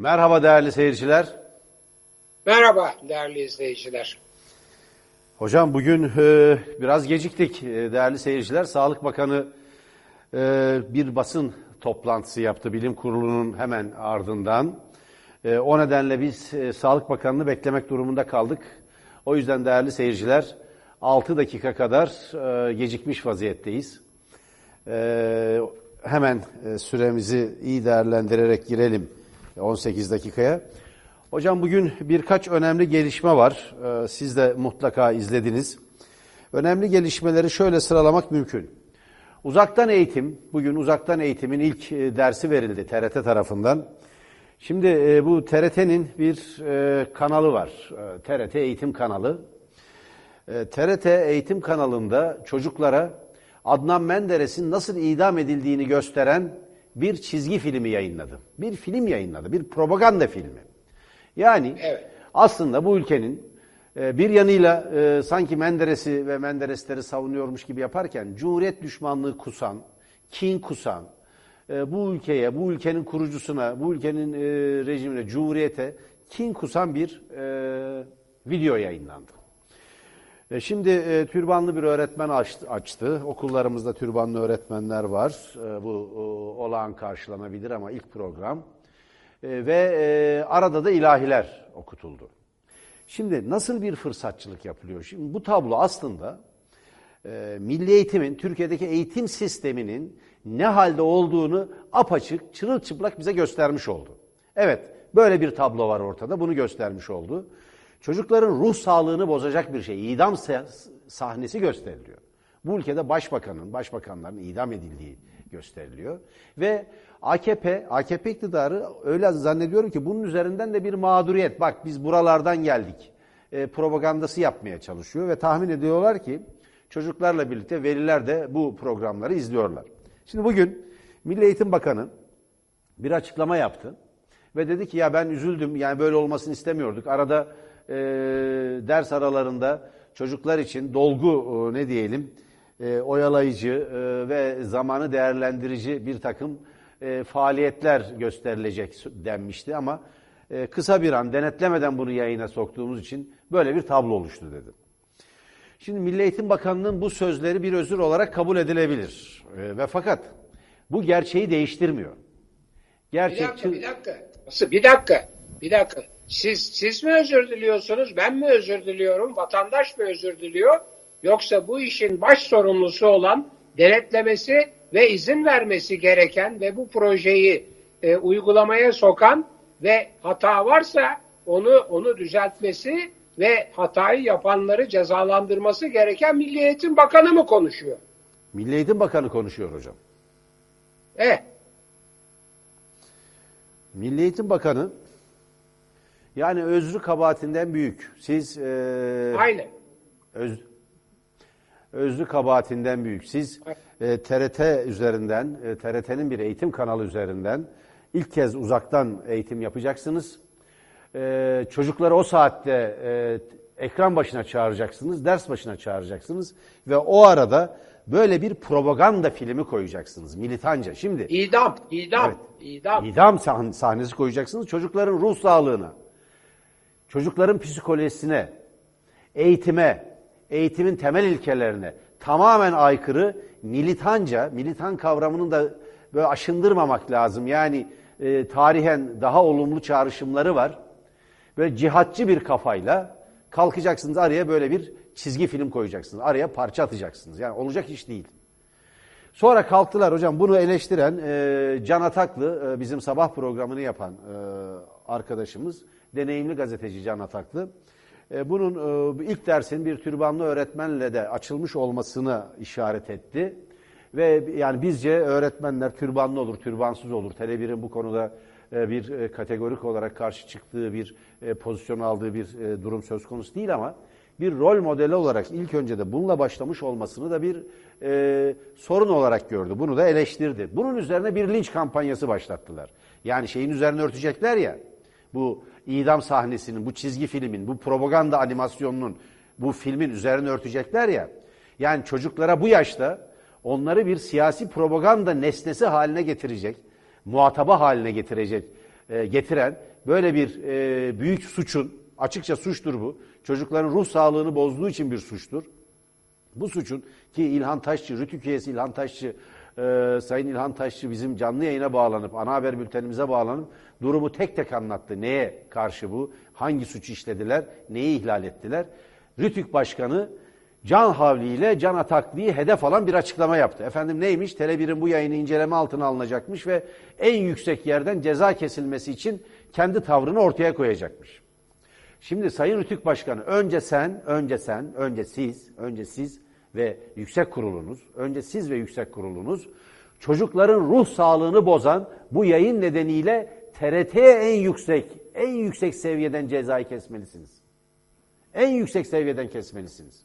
Merhaba değerli seyirciler. Merhaba değerli izleyiciler. Hocam bugün e, biraz geciktik e, değerli seyirciler. Sağlık Bakanı e, bir basın toplantısı yaptı bilim kurulunun hemen ardından. E, o nedenle biz e, Sağlık Bakanı'nı beklemek durumunda kaldık. O yüzden değerli seyirciler 6 dakika kadar e, gecikmiş vaziyetteyiz. E, hemen e, süremizi iyi değerlendirerek girelim 18 dakikaya. Hocam bugün birkaç önemli gelişme var. Ee, siz de mutlaka izlediniz. Önemli gelişmeleri şöyle sıralamak mümkün. Uzaktan eğitim, bugün uzaktan eğitimin ilk e, dersi verildi TRT tarafından. Şimdi e, bu TRT'nin bir e, kanalı var. TRT Eğitim Kanalı. TRT Eğitim Kanalı'nda çocuklara Adnan Menderes'in nasıl idam edildiğini gösteren bir çizgi filmi yayınladı. Bir film yayınladı, bir propaganda filmi. Yani evet. aslında bu ülkenin e, bir yanıyla e, sanki Menderes'i ve Menderesleri savunuyormuş gibi yaparken Cumhuriyet düşmanlığı kusan, kin kusan, e, bu ülkeye, bu ülkenin kurucusuna, bu ülkenin rejimine, Cumhuriyete kin kusan bir video yayınlandı. Şimdi e, türbanlı bir öğretmen açtı, açtı. Okullarımızda türbanlı öğretmenler var. E, bu e, olağan karşılanabilir ama ilk program. E, ve e, arada da ilahiler okutuldu. Şimdi nasıl bir fırsatçılık yapılıyor? Şimdi bu tablo aslında e, milli eğitimin, Türkiye'deki eğitim sisteminin ne halde olduğunu apaçık, çırılçıplak bize göstermiş oldu. Evet, böyle bir tablo var ortada, bunu göstermiş oldu. Çocukların ruh sağlığını bozacak bir şey, idam sahnesi gösteriliyor. Bu ülkede başbakanın, başbakanların idam edildiği gösteriliyor. Ve AKP, AKP iktidarı öyle zannediyorum ki bunun üzerinden de bir mağduriyet. Bak biz buralardan geldik. E, propagandası yapmaya çalışıyor ve tahmin ediyorlar ki çocuklarla birlikte veliler de bu programları izliyorlar. Şimdi bugün Milli Eğitim Bakanı bir açıklama yaptı ve dedi ki ya ben üzüldüm yani böyle olmasını istemiyorduk. Arada e, ders aralarında çocuklar için dolgu e, ne diyelim e, oyalayıcı e, ve zamanı değerlendirici bir takım e, faaliyetler gösterilecek denmişti ama e, kısa bir an denetlemeden bunu yayına soktuğumuz için böyle bir tablo oluştu dedim. Şimdi Milli Eğitim Bakanı'nın bu sözleri bir özür olarak kabul edilebilir. E, ve fakat bu gerçeği değiştirmiyor. Gerçekçi... Bir dakika, bir dakika. Bir dakika, bir dakika. Siz, siz mi özür diliyorsunuz, ben mi özür diliyorum, vatandaş mı özür diliyor? Yoksa bu işin baş sorumlusu olan denetlemesi ve izin vermesi gereken ve bu projeyi e, uygulamaya sokan ve hata varsa onu onu düzeltmesi ve hatayı yapanları cezalandırması gereken Milli Eğitim Bakanı mı konuşuyor? Milli Eğitim Bakanı konuşuyor hocam. Evet. Milli Eğitim Bakanı yani özrü kabahatinden büyük. Siz e, Aynen. Öz, özrü kabahatinden büyük. Siz e, TRT üzerinden, e, TRT'nin bir eğitim kanalı üzerinden ilk kez uzaktan eğitim yapacaksınız. E, çocukları o saatte e, ekran başına çağıracaksınız, ders başına çağıracaksınız ve o arada böyle bir propaganda filmi koyacaksınız militanca. Şimdi idam, idam, evet, idam. İdam sahnesi koyacaksınız çocukların ruh sağlığına, çocukların psikolojisine, eğitime, eğitimin temel ilkelerine tamamen aykırı militanca, militan kavramını da böyle aşındırmamak lazım. Yani e, tarihen daha olumlu çağrışımları var. Böyle cihatçı bir kafayla kalkacaksınız araya böyle bir çizgi film koyacaksınız. Araya parça atacaksınız. Yani olacak iş değil. Sonra kalktılar hocam bunu eleştiren e, Can Ataklı e, bizim sabah programını yapan e, arkadaşımız deneyimli gazeteci Can Ataklı. E, bunun e, ilk dersin bir türbanlı öğretmenle de açılmış olmasını işaret etti. Ve yani bizce öğretmenler türbanlı olur, türbansız olur. Tele1'in bu konuda e, bir kategorik olarak karşı çıktığı bir pozisyon aldığı bir durum söz konusu değil ama bir rol modeli olarak ilk önce de bununla başlamış olmasını da bir e, sorun olarak gördü. Bunu da eleştirdi. Bunun üzerine bir linç kampanyası başlattılar. Yani şeyin üzerine örtecekler ya, bu idam sahnesinin, bu çizgi filmin, bu propaganda animasyonunun, bu filmin üzerine örtecekler ya. Yani çocuklara bu yaşta onları bir siyasi propaganda nesnesi haline getirecek, muhataba haline getirecek e, getiren böyle bir e, büyük suçun, açıkça suçtur bu. Çocukların ruh sağlığını bozduğu için bir suçtur. Bu suçun ki İlhan Taşçı, Rütük üyesi İlhan Taşçı, e, Sayın İlhan Taşçı bizim canlı yayına bağlanıp, ana haber bültenimize bağlanıp durumu tek tek anlattı. Neye karşı bu? Hangi suçu işlediler? Neyi ihlal ettiler? Rütük Başkanı can havliyle can atakliği hedef alan bir açıklama yaptı. Efendim neymiş? Tele1'in bu yayını inceleme altına alınacakmış ve en yüksek yerden ceza kesilmesi için kendi tavrını ortaya koyacakmış. Şimdi Sayın Rütük Başkanı önce sen, önce sen, önce siz, önce siz ve yüksek kurulunuz, önce siz ve yüksek kurulunuz çocukların ruh sağlığını bozan bu yayın nedeniyle TRT'ye en yüksek, en yüksek seviyeden cezayı kesmelisiniz. En yüksek seviyeden kesmelisiniz.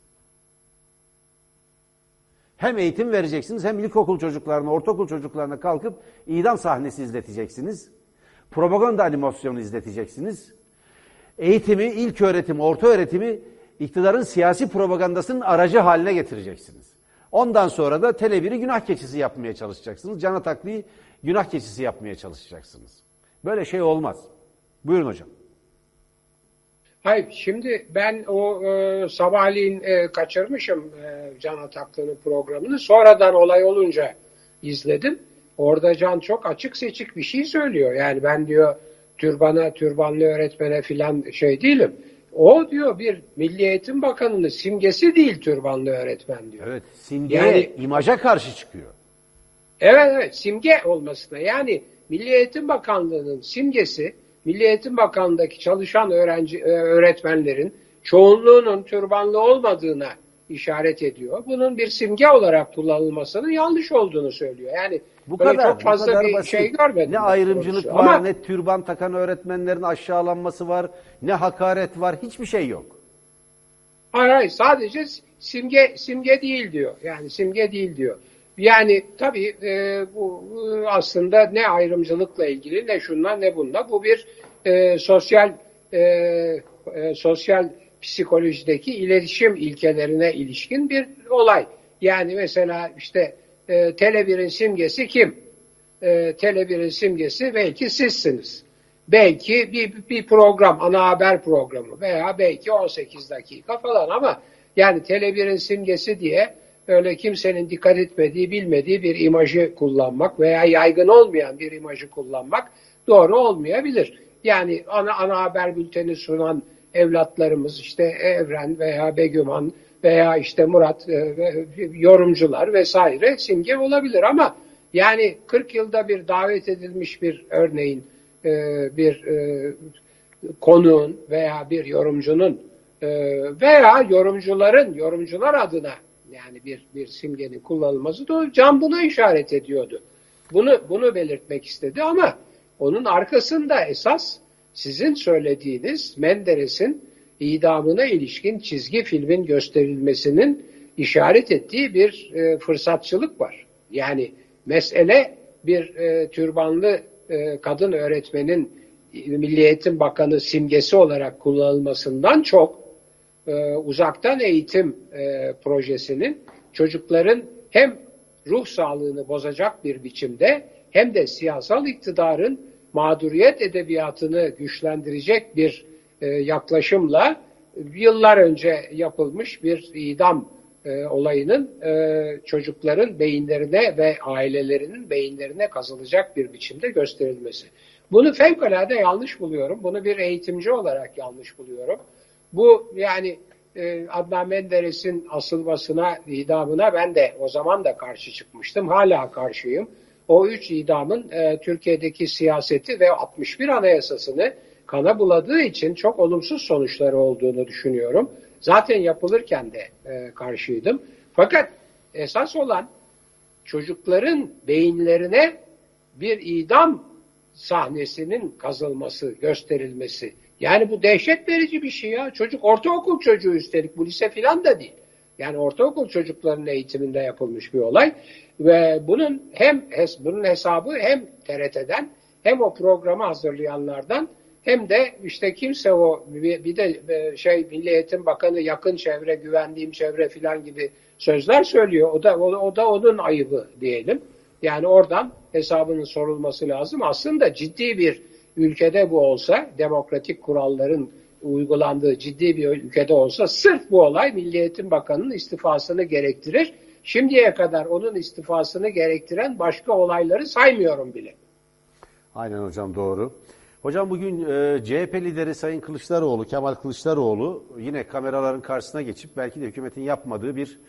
Hem eğitim vereceksiniz hem ilkokul çocuklarına, ortaokul çocuklarına kalkıp idam sahnesi izleteceksiniz. Propaganda animasyonu izleteceksiniz. Eğitimi, ilk öğretim, orta öğretimi iktidarın siyasi propagandasının aracı haline getireceksiniz. Ondan sonra da Tele1'i günah keçisi yapmaya çalışacaksınız. Can Ataklı'yı günah keçisi yapmaya çalışacaksınız. Böyle şey olmaz. Buyurun hocam. Hayır, şimdi ben o e, sabahleyin e, kaçırmışım e, Can Ataklı'nın programını. Sonradan olay olunca izledim. Orada Can çok açık seçik bir şey söylüyor. Yani ben diyor türbana, türbanlı öğretmene filan şey değilim. O diyor bir Milli Eğitim Bakanı'nın simgesi değil türbanlı öğretmen diyor. Evet, simge yani, imaja karşı çıkıyor. Evet evet, simge olmasına. Yani Milli Eğitim Bakanlığı'nın simgesi Milli Eğitim Bakanlığı'ndaki çalışan öğrenci e, öğretmenlerin çoğunluğunun türbanlı olmadığına işaret ediyor. Bunun bir simge olarak kullanılmasının yanlış olduğunu söylüyor. Yani bu kadar çok fazla kadar bir basit. şey görmedim. Ne ayrımcılık var, Ama, ne türban takan öğretmenlerin aşağılanması var, ne hakaret var, hiçbir şey yok. Hayır hayır sadece simge simge değil diyor. Yani simge değil diyor. Yani tabii e, bu aslında ne ayrımcılıkla ilgili ne şunla ne bunla. Bu bir e, sosyal e, e, sosyal psikolojideki iletişim ilkelerine ilişkin bir olay. Yani mesela işte e, Tele1'in simgesi kim? E, Tele1'in simgesi belki sizsiniz. Belki bir, bir program, ana haber programı veya belki 18 dakika falan ama yani Tele1'in simgesi diye öyle kimsenin dikkat etmediği, bilmediği bir imajı kullanmak veya yaygın olmayan bir imajı kullanmak doğru olmayabilir. Yani ana, ana haber bülteni sunan evlatlarımız işte Evren veya Begüman veya işte Murat e, yorumcular vesaire simge olabilir ama yani 40 yılda bir davet edilmiş bir örneğin e, bir e, konuğun veya bir yorumcunun e, veya yorumcuların yorumcular adına yani bir bir simgenin kullanılması da Can buna işaret ediyordu. Bunu bunu belirtmek istedi ama onun arkasında esas sizin söylediğiniz Menderes'in idamına ilişkin çizgi filmin gösterilmesinin işaret ettiği bir e, fırsatçılık var. Yani mesele bir e, türbanlı e, kadın öğretmenin Milli Eğitim Bakanı simgesi olarak kullanılmasından çok e, uzaktan eğitim e, projesinin çocukların hem ruh sağlığını bozacak bir biçimde hem de siyasal iktidarın mağduriyet edebiyatını güçlendirecek bir e, yaklaşımla yıllar önce yapılmış bir idam e, olayının e, çocukların beyinlerine ve ailelerinin beyinlerine kazılacak bir biçimde gösterilmesi. Bunu fevkalade yanlış buluyorum. Bunu bir eğitimci olarak yanlış buluyorum. Bu yani e, Adnan Menderes'in asılmasına, idamına ben de o zaman da karşı çıkmıştım. Hala karşıyım. O üç idamın e, Türkiye'deki siyaseti ve 61 anayasasını kana buladığı için çok olumsuz sonuçları olduğunu düşünüyorum. Zaten yapılırken de e, karşıydım. Fakat esas olan çocukların beyinlerine bir idam sahnesinin kazılması, gösterilmesi. Yani bu dehşet verici bir şey ya. Çocuk ortaokul çocuğu üstelik bu lise filan da değil. Yani ortaokul çocuklarının eğitiminde yapılmış bir olay ve bunun hem bunun hesabı hem TRT'den hem o programı hazırlayanlardan hem de işte kimse o bir de e, şey Milli Eğitim Bakanı yakın çevre, güvendiğim çevre filan gibi sözler söylüyor. O da o, o da onun ayıbı diyelim. Yani oradan hesabının sorulması lazım. Aslında ciddi bir ülkede bu olsa, demokratik kuralların uygulandığı ciddi bir ülkede olsa sırf bu olay Milli Eğitim Bakanı'nın istifasını gerektirir. Şimdiye kadar onun istifasını gerektiren başka olayları saymıyorum bile. Aynen hocam doğru. Hocam bugün e, CHP lideri Sayın Kılıçdaroğlu, Kemal Kılıçdaroğlu yine kameraların karşısına geçip belki de hükümetin yapmadığı bir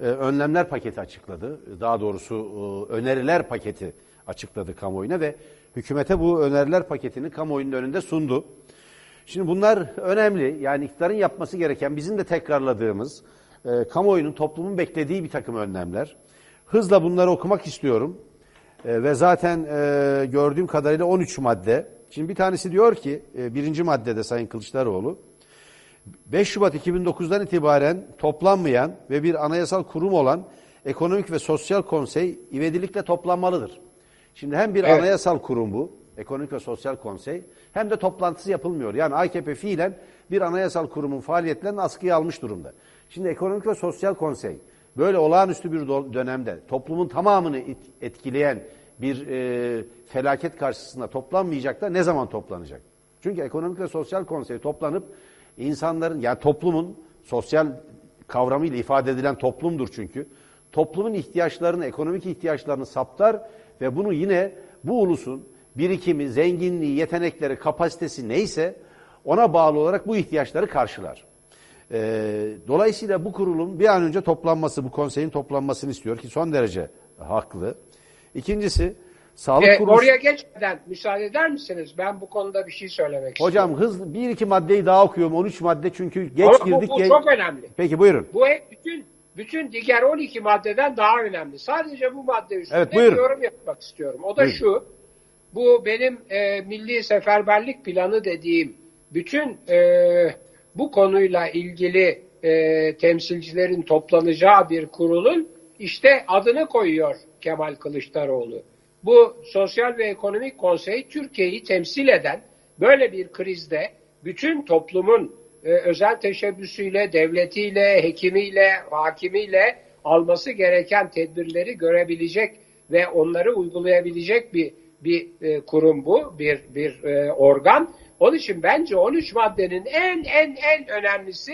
e, önlemler paketi açıkladı. Daha doğrusu e, öneriler paketi açıkladı kamuoyuna ve hükümete bu öneriler paketini kamuoyunun önünde sundu. Şimdi bunlar önemli. Yani iktidarın yapması gereken bizim de tekrarladığımız e, kamuoyunun toplumun beklediği bir takım önlemler. Hızla bunları okumak istiyorum. E, ve zaten e, gördüğüm kadarıyla 13 madde. Şimdi bir tanesi diyor ki e, birinci maddede Sayın Kılıçdaroğlu 5 Şubat 2009'dan itibaren toplanmayan ve bir anayasal kurum olan Ekonomik ve Sosyal Konsey ivedilikle toplanmalıdır. Şimdi hem bir Evet. anayasal kurum bu, Ekonomik ve Sosyal Konsey, hem de toplantısı yapılmıyor. Yani AKP fiilen bir anayasal kurumun faaliyetlerini askıya almış durumda. Şimdi Ekonomik ve Sosyal Konsey böyle olağanüstü bir dönemde toplumun tamamını et- etkileyen bir e, felaket karşısında toplanmayacak da ne zaman toplanacak? Çünkü Ekonomik ve Sosyal Konsey toplanıp insanların yani toplumun sosyal kavramıyla ifade edilen toplumdur çünkü. Toplumun ihtiyaçlarını, ekonomik ihtiyaçlarını saptar ve bunu yine bu ulusun birikimi, zenginliği, yetenekleri, kapasitesi neyse ona bağlı olarak bu ihtiyaçları karşılar. Ee, dolayısıyla bu kurulun bir an önce toplanması, bu konseyin toplanmasını istiyor ki son derece haklı. İkincisi, sağlık E, kuruluşu... oraya geçmeden müsaade eder misiniz? Ben bu konuda bir şey söylemek Hocam istiyorum. hızlı bir iki maddeyi daha okuyorum. 13 madde çünkü geç Ama bu- girdik. bu geç- çok önemli. Peki buyurun. Bu bütün bütün diğer 12 maddeden daha önemli. Sadece bu madde üstünde Evet, buyurun. yorum yapmak istiyorum. O da Buyurun. şu. Bu benim e, milli seferberlik planı dediğim bütün e, bu konuyla ilgili e, temsilcilerin toplanacağı bir kurulun işte adını koyuyor Kemal Kılıçdaroğlu. Bu Sosyal ve Ekonomik Konsey Türkiye'yi temsil eden böyle bir krizde bütün toplumun e, özel teşebbüsüyle, devletiyle, hekimiyle, hakimiyle alması gereken tedbirleri görebilecek ve onları uygulayabilecek bir bir e, kurum bu, bir bir e, organ. Onun için bence 13 maddenin en en en önemlisi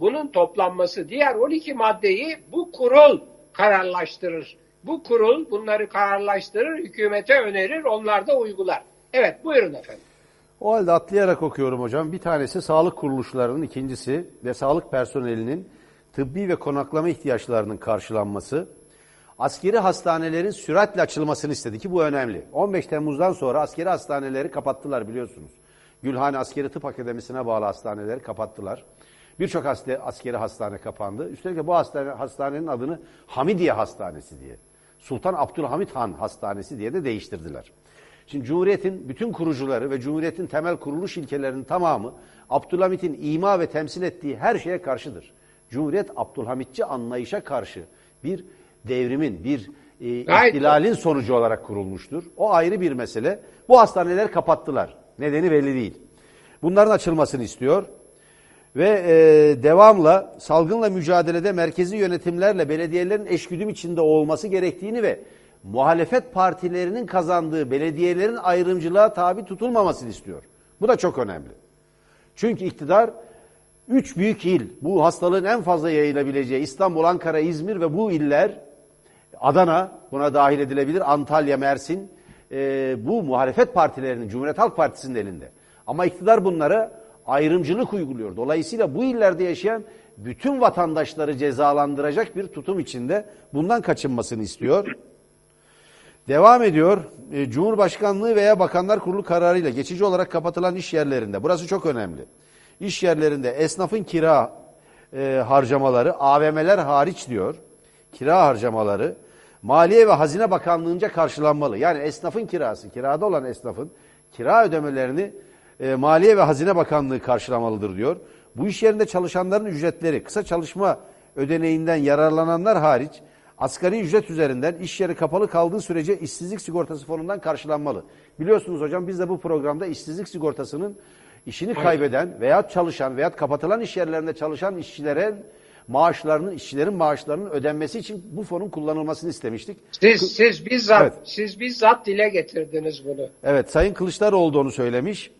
bunun toplanması. Diğer 12 maddeyi bu kurul kararlaştırır. Bu kurul bunları kararlaştırır, hükümete önerir, onlar da uygular. Evet, buyurun efendim. O halde atlayarak okuyorum hocam. Bir tanesi sağlık kuruluşlarının, ikincisi ve sağlık personelinin tıbbi ve konaklama ihtiyaçlarının karşılanması. Askeri hastanelerin süratle açılmasını istedi ki bu önemli. 15 Temmuz'dan sonra askeri hastaneleri kapattılar biliyorsunuz. Gülhane Askeri Tıp Akademisi'ne bağlı hastaneleri kapattılar. Birçok askeri hastane kapandı. Üstelik bu hastane, hastanenin adını Hamidiye Hastanesi diye, Sultan Abdülhamit Han Hastanesi diye de değiştirdiler. Şimdi Cumhuriyet'in bütün kurucuları ve Cumhuriyet'in temel kuruluş ilkelerinin tamamı Abdülhamit'in ima ve temsil ettiği her şeye karşıdır. Cumhuriyet Abdülhamitçi anlayışa karşı bir devrimin, bir e, ihtilalin sonucu olarak kurulmuştur. O ayrı bir mesele. Bu hastaneler kapattılar. Nedeni belli değil. Bunların açılmasını istiyor. Ve e, devamla salgınla mücadelede merkezi yönetimlerle belediyelerin eşgüdüm içinde olması gerektiğini ve muhalefet partilerinin kazandığı belediyelerin ayrımcılığa tabi tutulmamasını istiyor. Bu da çok önemli. Çünkü iktidar üç büyük il, bu hastalığın en fazla yayılabileceği İstanbul, Ankara, İzmir ve bu iller Adana buna dahil edilebilir, Antalya, Mersin e, bu muhalefet partilerinin, Cumhuriyet Halk Partisi'nin elinde. Ama iktidar bunlara ayrımcılık uyguluyor. Dolayısıyla bu illerde yaşayan bütün vatandaşları cezalandıracak bir tutum içinde bundan kaçınmasını istiyor. Devam ediyor. E, Cumhurbaşkanlığı veya Bakanlar Kurulu kararıyla geçici olarak kapatılan iş yerlerinde, burası çok önemli. İş yerlerinde esnafın kira e, harcamaları, AVM'ler hariç diyor, kira harcamaları Maliye ve Hazine Bakanlığı'nca karşılanmalı. Yani esnafın kirası, kirada olan esnafın kira ödemelerini e, Maliye ve Hazine Bakanlığı karşılamalıdır diyor. Bu iş yerinde çalışanların ücretleri, kısa çalışma ödeneğinden yararlananlar hariç asgari ücret üzerinden iş yeri kapalı kaldığı sürece işsizlik sigortası fonundan karşılanmalı. Biliyorsunuz hocam biz de bu programda işsizlik sigortasının işini kaybeden veya çalışan veya kapatılan iş yerlerinde çalışan işçilere maaşlarının, işçilerin maaşlarının ödenmesi için bu fonun kullanılmasını istemiştik. Siz siz bizzat Evet. siz bizzat dile getirdiniz bunu. Evet, Sayın Kılıçdaroğlu da onu söylemiş.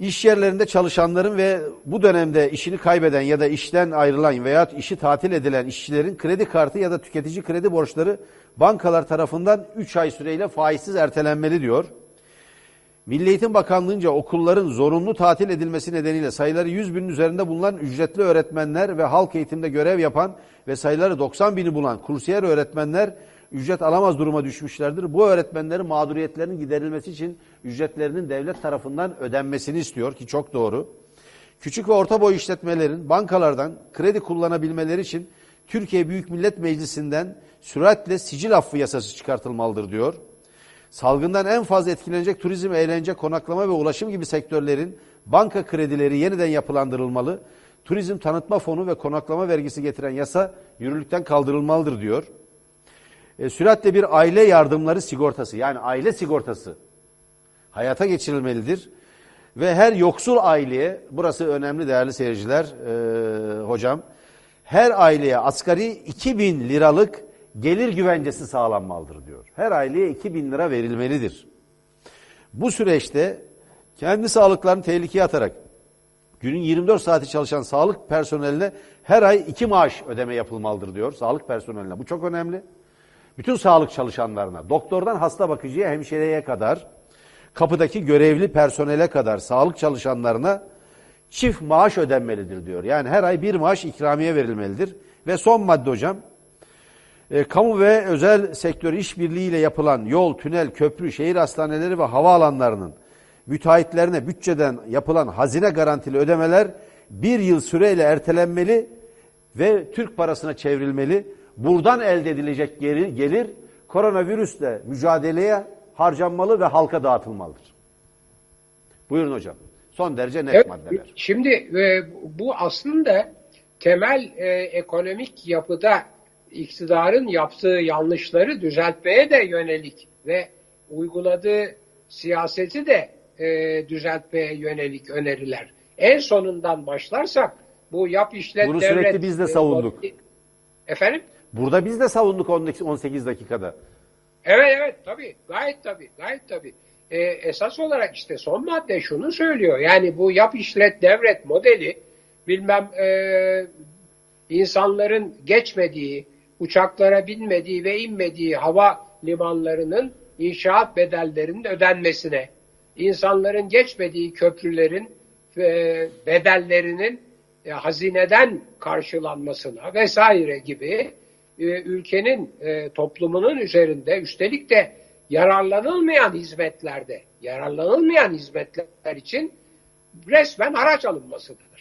İş yerlerinde çalışanların ve bu dönemde işini kaybeden ya da işten ayrılan veya işi tatil edilen işçilerin kredi kartı ya da tüketici kredi borçları bankalar tarafından 3 ay süreyle faizsiz ertelenmeli diyor. Milli Eğitim Bakanlığı'nca okulların zorunlu tatil edilmesi nedeniyle sayıları 100 binin üzerinde bulunan ücretli öğretmenler ve halk eğitimde görev yapan ve sayıları 90 bini bulan kursiyer öğretmenler ücret alamaz duruma düşmüşlerdir. Bu öğretmenlerin mağduriyetlerinin giderilmesi için ücretlerinin devlet tarafından ödenmesini istiyor ki çok doğru. Küçük ve orta boy işletmelerin bankalardan kredi kullanabilmeleri için Türkiye Büyük Millet Meclisi'nden süratle sicil affı yasası çıkartılmalıdır diyor. Salgından en fazla etkilenecek turizm, eğlence, konaklama ve ulaşım gibi sektörlerin banka kredileri yeniden yapılandırılmalı. Turizm tanıtma fonu ve konaklama vergisi getiren yasa yürürlükten kaldırılmalıdır diyor. E, süratle bir aile yardımları sigortası yani aile sigortası hayata geçirilmelidir. Ve her yoksul aileye, burası önemli değerli seyirciler, e, hocam, her aileye asgari 2000 liralık gelir güvencesi sağlanmalıdır diyor. Her aileye 2000 lira verilmelidir. Bu süreçte kendi sağlıklarını tehlikeye atarak günün 24 saati çalışan sağlık personeline her ay iki maaş ödeme yapılmalıdır diyor sağlık personeline. Bu çok önemli. Bütün sağlık çalışanlarına, doktordan hasta bakıcıya, hemşireye kadar, kapıdaki görevli personele kadar sağlık çalışanlarına çift maaş ödenmelidir diyor. Yani her ay bir maaş ikramiye verilmelidir. Ve son madde hocam, e, kamu ve özel sektör işbirliğiyle yapılan yol, tünel, köprü, şehir hastaneleri ve havaalanlarının müteahhitlerine bütçeden yapılan hazine garantili ödemeler bir yıl süreyle ertelenmeli ve Türk parasına çevrilmeli. Buradan elde edilecek gelir, gelir koronavirüsle mücadeleye harcanmalı ve halka dağıtılmalıdır. Buyurun hocam. Son derece net Evet, maddeler. Şimdi e, bu aslında temel e, ekonomik yapıda iktidarın yaptığı yanlışları düzeltmeye de yönelik ve uyguladığı siyaseti de e, düzeltmeye yönelik öneriler. En sonundan başlarsak bu yap işlet Bunu devlet... sürekli biz de e, savunduk. Efendim? Burada biz de savunduk 18 dakikada. Evet evet tabii gayet tabii gayet tabii. Ee, esas olarak işte son madde şunu söylüyor. Yani bu yap işlet devret modeli bilmem e, insanların geçmediği, uçaklara binmediği ve inmediği hava limanlarının inşaat bedellerinin ödenmesine, insanların geçmediği köprülerin e, bedellerinin e, hazineden karşılanmasına vesaire gibi e, ülkenin e, toplumunun üzerinde üstelik de yararlanılmayan hizmetlerde, yararlanılmayan hizmetler için resmen haraç alınmasıdır.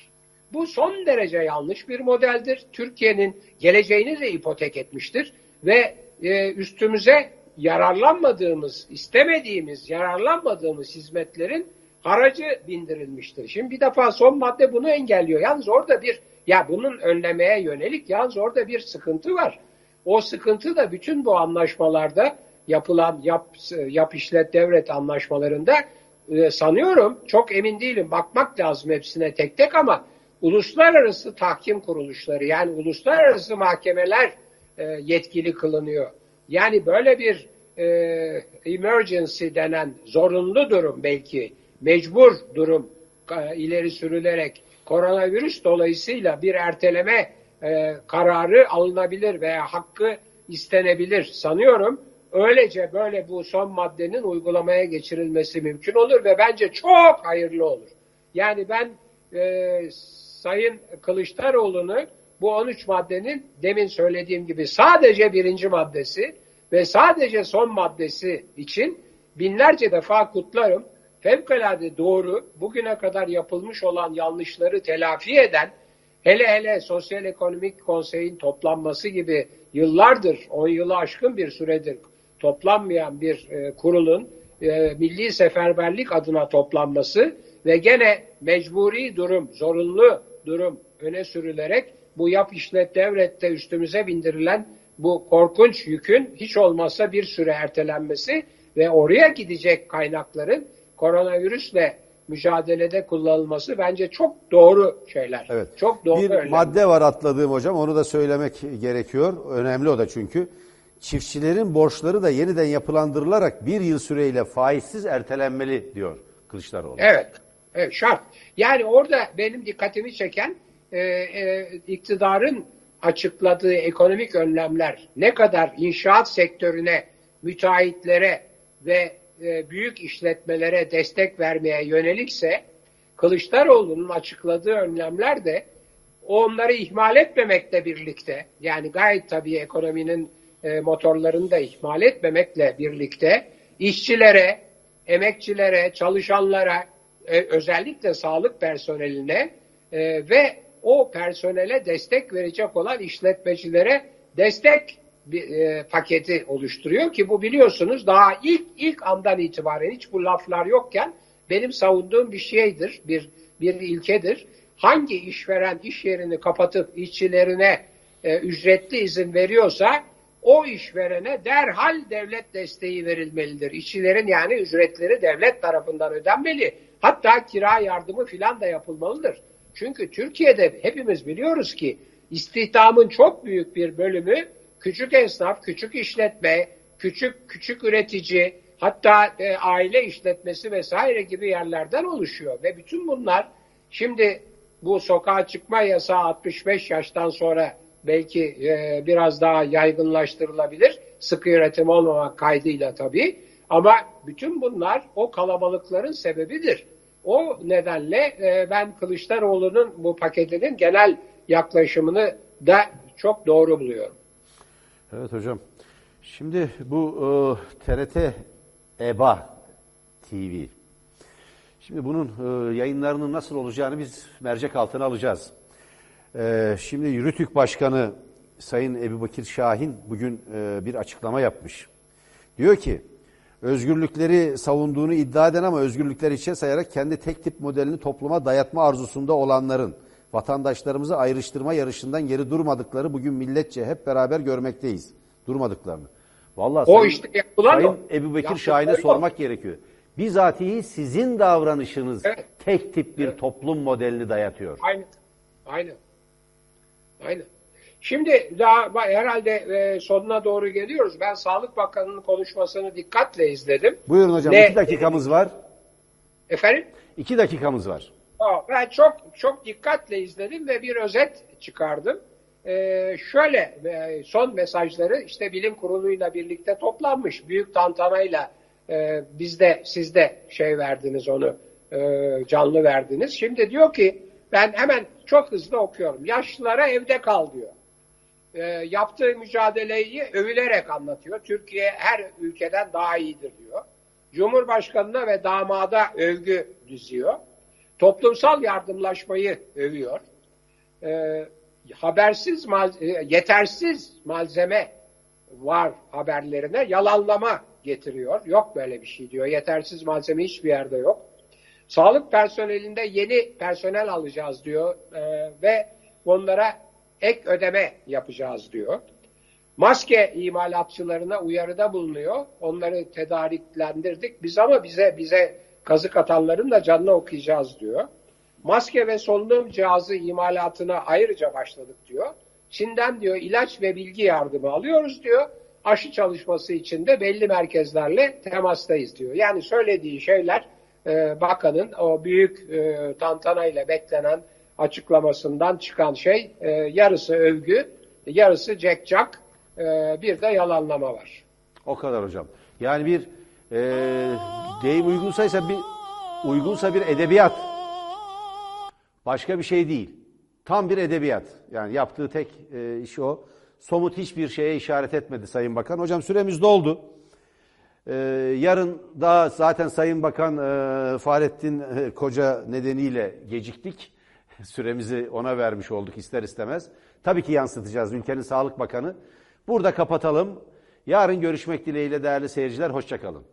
Bu son derece yanlış bir modeldir. Türkiye'nin geleceğini de ipotek etmiştir ve e, üstümüze yararlanmadığımız, istemediğimiz, yararlanmadığımız hizmetlerin haracı bindirilmiştir. Şimdi bir defa son madde bunu engelliyor. Yalnız orada bir, ya bunun önlemeye yönelik yalnız orada bir sıkıntı var. O sıkıntı da bütün bu anlaşmalarda yapılan yap, yap işlet devlet anlaşmalarında e, sanıyorum çok emin değilim bakmak lazım hepsine tek tek ama uluslararası tahkim kuruluşları yani uluslararası mahkemeler e, yetkili kılınıyor. Yani böyle bir e, emergency denen zorunlu durum belki mecbur durum e, ileri sürülerek koronavirüs dolayısıyla bir erteleme e, kararı alınabilir veya hakkı istenebilir sanıyorum. Öylece böyle bu son maddenin uygulamaya geçirilmesi mümkün olur ve bence çok hayırlı olur. Yani ben e, Sayın Kılıçdaroğlu'nu bu 13 maddenin demin söylediğim gibi sadece birinci maddesi ve sadece son maddesi için binlerce defa kutlarım. Fevkalade doğru, bugüne kadar yapılmış olan yanlışları telafi eden, hele hele Sosyal Ekonomik Konsey'in toplanması gibi yıllardır, 10 yılı aşkın bir süredir toplanmayan bir e, kurulun e, milli seferberlik adına toplanması ve gene mecburi durum, zorunlu durum öne sürülerek bu yap işlet devlette üstümüze bindirilen bu korkunç yükün hiç olmazsa bir süre ertelenmesi ve oraya gidecek kaynakların koronavirüsle mücadelede kullanılması bence çok doğru şeyler. Evet. Çok doğru bir önlemler. madde var atladığım hocam. Onu da söylemek gerekiyor. Önemli o da çünkü. Çiftçilerin borçları da yeniden yapılandırılarak bir yıl süreyle faizsiz ertelenmeli diyor Kılıçdaroğlu. Evet, evet şart. Yani orada benim dikkatimi çeken e, e, iktidarın açıkladığı ekonomik önlemler ne kadar inşaat sektörüne, müteahhitlere ve e, büyük işletmelere destek vermeye yönelikse Kılıçdaroğlu'nun açıkladığı önlemler de onları ihmal etmemekle birlikte yani gayet tabii ekonominin e, motorlarını da ihmal etmemekle birlikte işçilere, emekçilere, çalışanlara, e, özellikle sağlık personeline e, ve o personele destek verecek olan işletmecilere destek e, paketi oluşturuyor ki bu biliyorsunuz daha ilk ilk andan itibaren hiç bu laflar yokken benim savunduğum bir şeydir, bir bir ilkedir. Hangi işveren iş yerini kapatıp işçilerine e, ücretli izin veriyorsa o işverene derhal devlet desteği verilmelidir. İşçilerin yani ücretleri devlet tarafından ödenmeli. Hatta kira yardımı filan da yapılmalıdır. Çünkü Türkiye'de hepimiz biliyoruz ki istihdamın çok büyük bir bölümü küçük esnaf, küçük işletme, küçük küçük üretici, hatta e, aile işletmesi vesaire gibi yerlerden oluşuyor ve bütün bunlar şimdi bu sokağa çıkma yasağı 65 yaştan sonra belki e, biraz daha yaygınlaştırılabilir. Sıkı yönetim olmamak kaydıyla tabii. Ama bütün bunlar o kalabalıkların sebebidir. O nedenle e, ben Kılıçdaroğlu'nun bu paketinin genel yaklaşımını da çok doğru buluyorum. Evet hocam. Şimdi bu e, TRT EBA TV. Şimdi bunun e, yayınlarının nasıl olacağını biz mercek altına alacağız. E, şimdi Rütük Başkanı Sayın Ebu Bakir Şahin bugün e, bir açıklama yapmış. Diyor ki özgürlükleri savunduğunu iddia eden ama özgürlükleri içe sayarak kendi tek tip modelini topluma dayatma arzusunda olanların vatandaşlarımızı ayrıştırma yarışından geri durmadıkları bugün milletçe hep beraber görmekteyiz. Durmadıklarını. Vallahi O Sayın, işte Sayın o. Ebu Bekir Şahin'e sormak gerekiyor. Bizatihi sizin davranışınız Evet. tek tip bir toplum modelini dayatıyor. Aynen. Aynen. Aynen. Şimdi daha herhalde e, sonuna doğru geliyoruz. Ben Sağlık Bakanı'nın konuşmasını dikkatle izledim. Buyurun hocam Ne- iki dakikamız var. Efendim? İki dakikamız var. Ben çok çok dikkatle izledim ve bir özet çıkardım. Ee, şöyle e, son mesajları işte bilim kuruluyla birlikte toplanmış. Büyük tantanayla e, bizde siz de şey verdiniz onu e, canlı verdiniz. Şimdi diyor ki ben hemen çok hızlı okuyorum. Yaşlılara evde kal diyor. E, yaptığı mücadeleyi övülerek anlatıyor. Türkiye her ülkeden daha iyidir diyor. Cumhurbaşkanına ve damada övgü düzüyor. Toplumsal yardımlaşmayı övüyor. E, habersiz, mal, e, yetersiz malzeme var haberlerine yalanlama getiriyor. Yok böyle bir şey diyor. Yetersiz malzeme hiçbir yerde yok. Sağlık personelinde yeni personel alacağız diyor e, ve onlara ek ödeme yapacağız diyor. Maske imalatçılarına uyarıda bulunuyor. Onları tedariklendirdik biz ama bize bize kazık atanların da canını okuyacağız diyor. Maske ve solunum cihazı imalatına ayrıca başladık diyor. Çin'den diyor ilaç ve bilgi yardımı alıyoruz diyor. Aşı çalışması için de belli merkezlerle temastayız diyor. Yani söylediği şeyler e, bakanın o büyük e, tantanayla beklenen açıklamasından çıkan şey e, yarısı övgü, yarısı cekcak, e, bir de yalanlama var. O kadar hocam. Yani bir e, deyim uygunsa ise bir uygunsa bir edebiyat. Başka bir şey değil. Tam bir edebiyat. Yani yaptığı tek e, iş o. Somut hiçbir şeye işaret etmedi Sayın Bakan. Hocam süremiz doldu. E, yarın daha zaten Sayın Bakan e, Fahrettin e, Koca nedeniyle geciktik. Süremizi ona vermiş olduk ister istemez. Tabii ki yansıtacağız ülkenin Sağlık Bakanı. Burada kapatalım. Yarın görüşmek dileğiyle değerli seyirciler. Hoşçakalın.